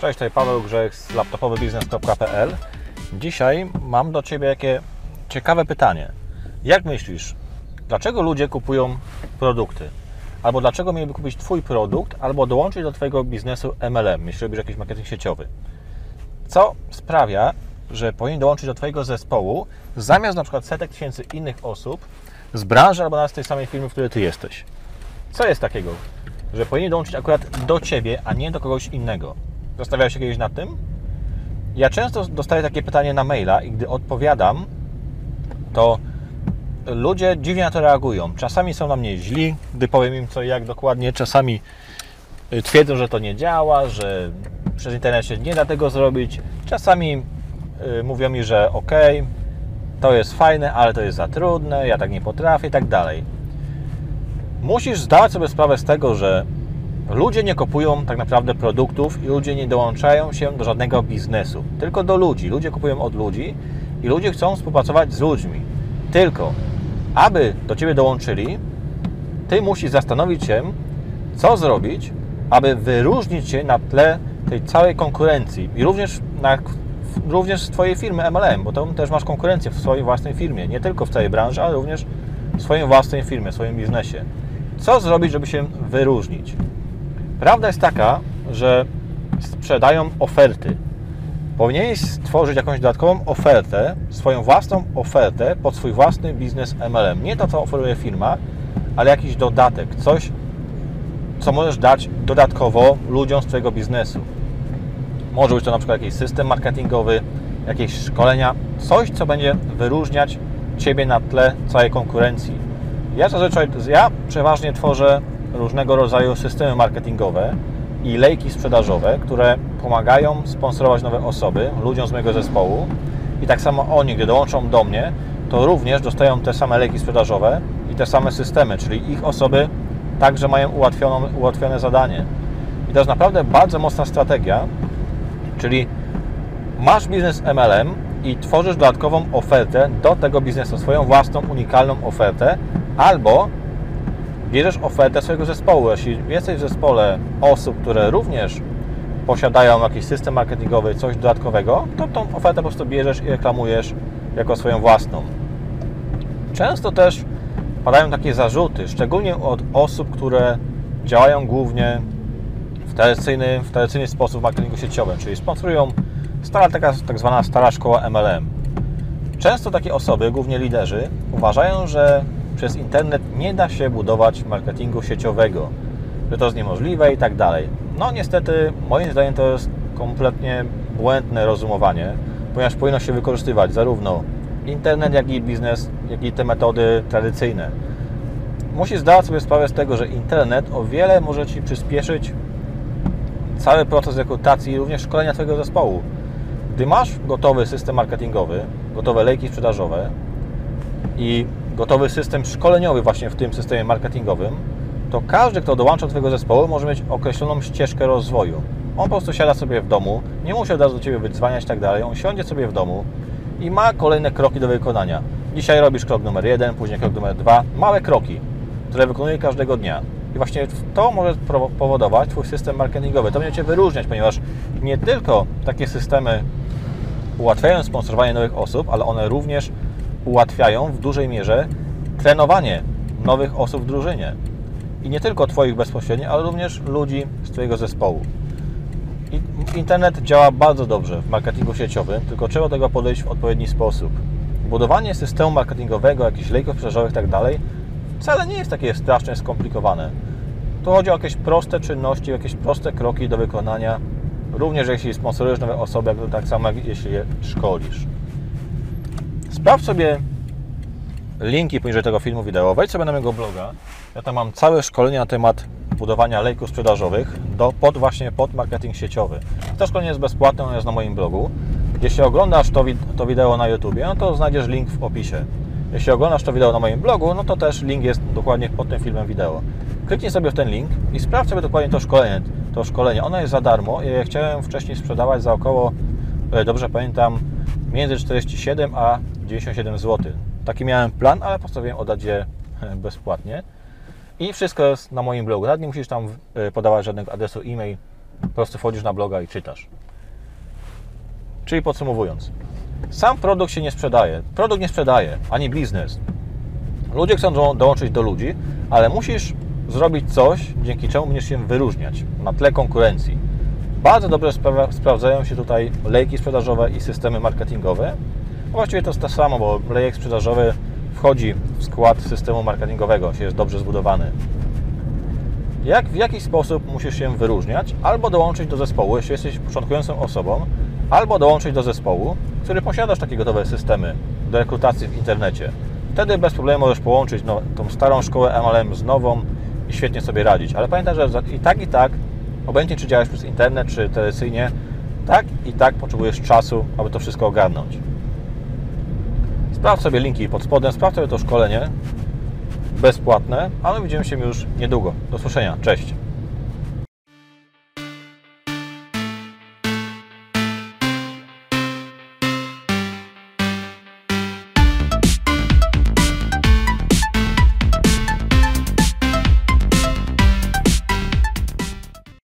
Cześć, tutaj Paweł Grzech z laptopowybiznes.pl Dzisiaj mam do Ciebie jakie ciekawe pytanie. Jak myślisz, dlaczego ludzie kupują produkty? Albo dlaczego mieliby kupić Twój produkt, albo dołączyć do Twojego biznesu MLM, jeśli robisz jakiś marketing sieciowy? Co sprawia, że powinien dołączyć do Twojego zespołu zamiast na przykład setek tysięcy innych osób z branży albo nawet z tej samej firmy, w której Ty jesteś? Co jest takiego, że powinien dołączyć akurat do Ciebie, a nie do kogoś innego? Zastanawiałeś się kiedyś nad tym? Ja często dostaję takie pytanie na maila i gdy odpowiadam, to ludzie dziwnie na to reagują. Czasami są na mnie źli, gdy powiem im co i jak dokładnie. Czasami y, twierdzą, że to nie działa, że przez internet się nie da tego zrobić. Czasami y, mówią mi, że ok, to jest fajne, ale to jest za trudne, ja tak nie potrafię i tak dalej. Musisz zdawać sobie sprawę z tego, że ludzie nie kupują tak naprawdę produktów i ludzie nie dołączają się do żadnego biznesu, tylko do ludzi. Ludzie kupują od ludzi i ludzie chcą współpracować z ludźmi. Tylko, aby do Ciebie dołączyli, Ty musisz zastanowić się, co zrobić, aby wyróżnić się na tle tej całej konkurencji i również, na, również z Twojej firmy MLM, bo tam też masz konkurencję w swojej własnej firmie, nie tylko w całej branży, ale również w swojej własnej firmie, w swoim biznesie. Co zrobić, żeby się wyróżnić? Prawda jest taka, że sprzedają oferty. Powinieneś stworzyć jakąś dodatkową ofertę, swoją własną ofertę pod swój własny biznes MLM. Nie to, co oferuje firma, ale jakiś dodatek, coś, co możesz dać dodatkowo ludziom z Twojego biznesu. Może być to na przykład jakiś system marketingowy, jakieś szkolenia, coś, co będzie wyróżniać Ciebie na tle całej konkurencji. Ja zazwyczaj, ja przeważnie tworzę różnego rodzaju systemy marketingowe i lejki sprzedażowe, które pomagają sponsorować nowe osoby, ludziom z mojego zespołu i tak samo oni, gdy dołączą do mnie, to również dostają te same lejki sprzedażowe i te same systemy, czyli ich osoby także mają ułatwione zadanie. I to jest naprawdę bardzo mocna strategia, czyli masz biznes MLM i tworzysz dodatkową ofertę do tego biznesu, swoją własną, unikalną ofertę, albo bierzesz ofertę swojego zespołu. Jeśli jesteś w zespole osób, które również posiadają jakiś system marketingowy, coś dodatkowego, to tą ofertę po prostu bierzesz i reklamujesz jako swoją własną. Często też padają takie zarzuty, szczególnie od osób, które działają głównie w tradycyjny, w tradycyjny sposób w marketingu sieciowym, czyli sponsorują stara, taka tak zwana stara szkoła MLM. Często takie osoby, głównie liderzy, uważają, że przez internet nie da się budować marketingu sieciowego, że to jest niemożliwe i tak dalej. No niestety, moim zdaniem to jest kompletnie błędne rozumowanie, ponieważ powinno się wykorzystywać zarówno internet, jak i biznes, jak i te metody tradycyjne. Musisz zdawać sobie sprawę z tego, że internet o wiele może Ci przyspieszyć cały proces rekrutacji i również szkolenia Twojego zespołu. Gdy masz gotowy system marketingowy, gotowe lejki sprzedażowe i gotowy system szkoleniowy właśnie w tym systemie marketingowym, to każdy, kto dołącza do Twojego zespołu, może mieć określoną ścieżkę rozwoju. On po prostu siada sobie w domu, nie musi od razu do Ciebie wydzwaniać i tak dalej, on siądzie sobie w domu i ma kolejne kroki do wykonania. Dzisiaj robisz krok numer jeden, później krok numer dwa, małe kroki, które wykonuje każdego dnia. I właśnie to może powodować Twój system marketingowy. To będzie Cię wyróżniać, ponieważ nie tylko takie systemy ułatwiają sponsorowanie nowych osób, ale one również ułatwiają w dużej mierze trenowanie nowych osób w drużynie. I nie tylko Twoich bezpośrednio, ale również ludzi z Twojego zespołu. Internet działa bardzo dobrze w marketingu sieciowym, tylko trzeba do tego podejść w odpowiedni sposób. Budowanie systemu marketingowego, jakichś lejków sprzedażowych. Tak wcale nie jest takie strasznie skomplikowane. Tu chodzi o jakieś proste czynności, jakieś proste kroki do wykonania, również jeśli sponsorujesz nowe osoby, tak samo jak jeśli je szkolisz. Sprawdź sobie linki poniżej tego filmu wideo, wejdź sobie na mojego bloga. Ja tam mam całe szkolenie na temat budowania lejków sprzedażowych do, pod właśnie pod marketing sieciowy. To szkolenie jest bezpłatne, ono jest na moim blogu. Jeśli oglądasz to, to wideo na YouTubie, no to znajdziesz link w opisie. Jeśli oglądasz to wideo na moim blogu, no to też link jest dokładnie pod tym filmem wideo. Kliknij sobie w ten link i sprawdź sobie dokładnie to szkolenie. To szkolenie, ono jest za darmo. Ja chciałem wcześniej sprzedawać za około, e, dobrze pamiętam, między 47 a 97 zł. Taki miałem plan, ale postanowiłem oddać je e, bezpłatnie. I wszystko jest na moim blogu. Nawet nie musisz tam e, podawać żadnego adresu e-mail. Po prostu wchodzisz na bloga i czytasz. Czyli podsumowując, sam produkt się nie sprzedaje. Produkt nie sprzedaje, ani biznes. Ludzie chcą do, dołączyć do ludzi, ale musisz zrobić coś, dzięki czemu będziesz się wyróżniać na tle konkurencji. Bardzo dobrze spra sprawdzają się tutaj lejki sprzedażowe i systemy marketingowe. Właściwie to jest to samo, bo lejek sprzedażowy wchodzi w skład systemu marketingowego, jeśli jest dobrze zbudowany. Jak, w jaki sposób musisz się wyróżniać? Albo dołączyć do zespołu, jeśli jesteś początkującą osobą, albo dołączyć do zespołu, który posiadasz takie gotowe systemy do rekrutacji w internecie. Wtedy bez problemu możesz połączyć no, tą starą szkołę MLM z nową i świetnie sobie radzić. Ale pamiętaj, że i tak, i tak, obojętnie czy działasz przez internet, czy telewizyjnie, tak i tak potrzebujesz czasu, aby to wszystko ogarnąć. Sprawdź sobie linki pod spodem, sprawdź sobie to szkolenie bezpłatne, a my widzimy się już niedługo. Do słyszenia. Cześć.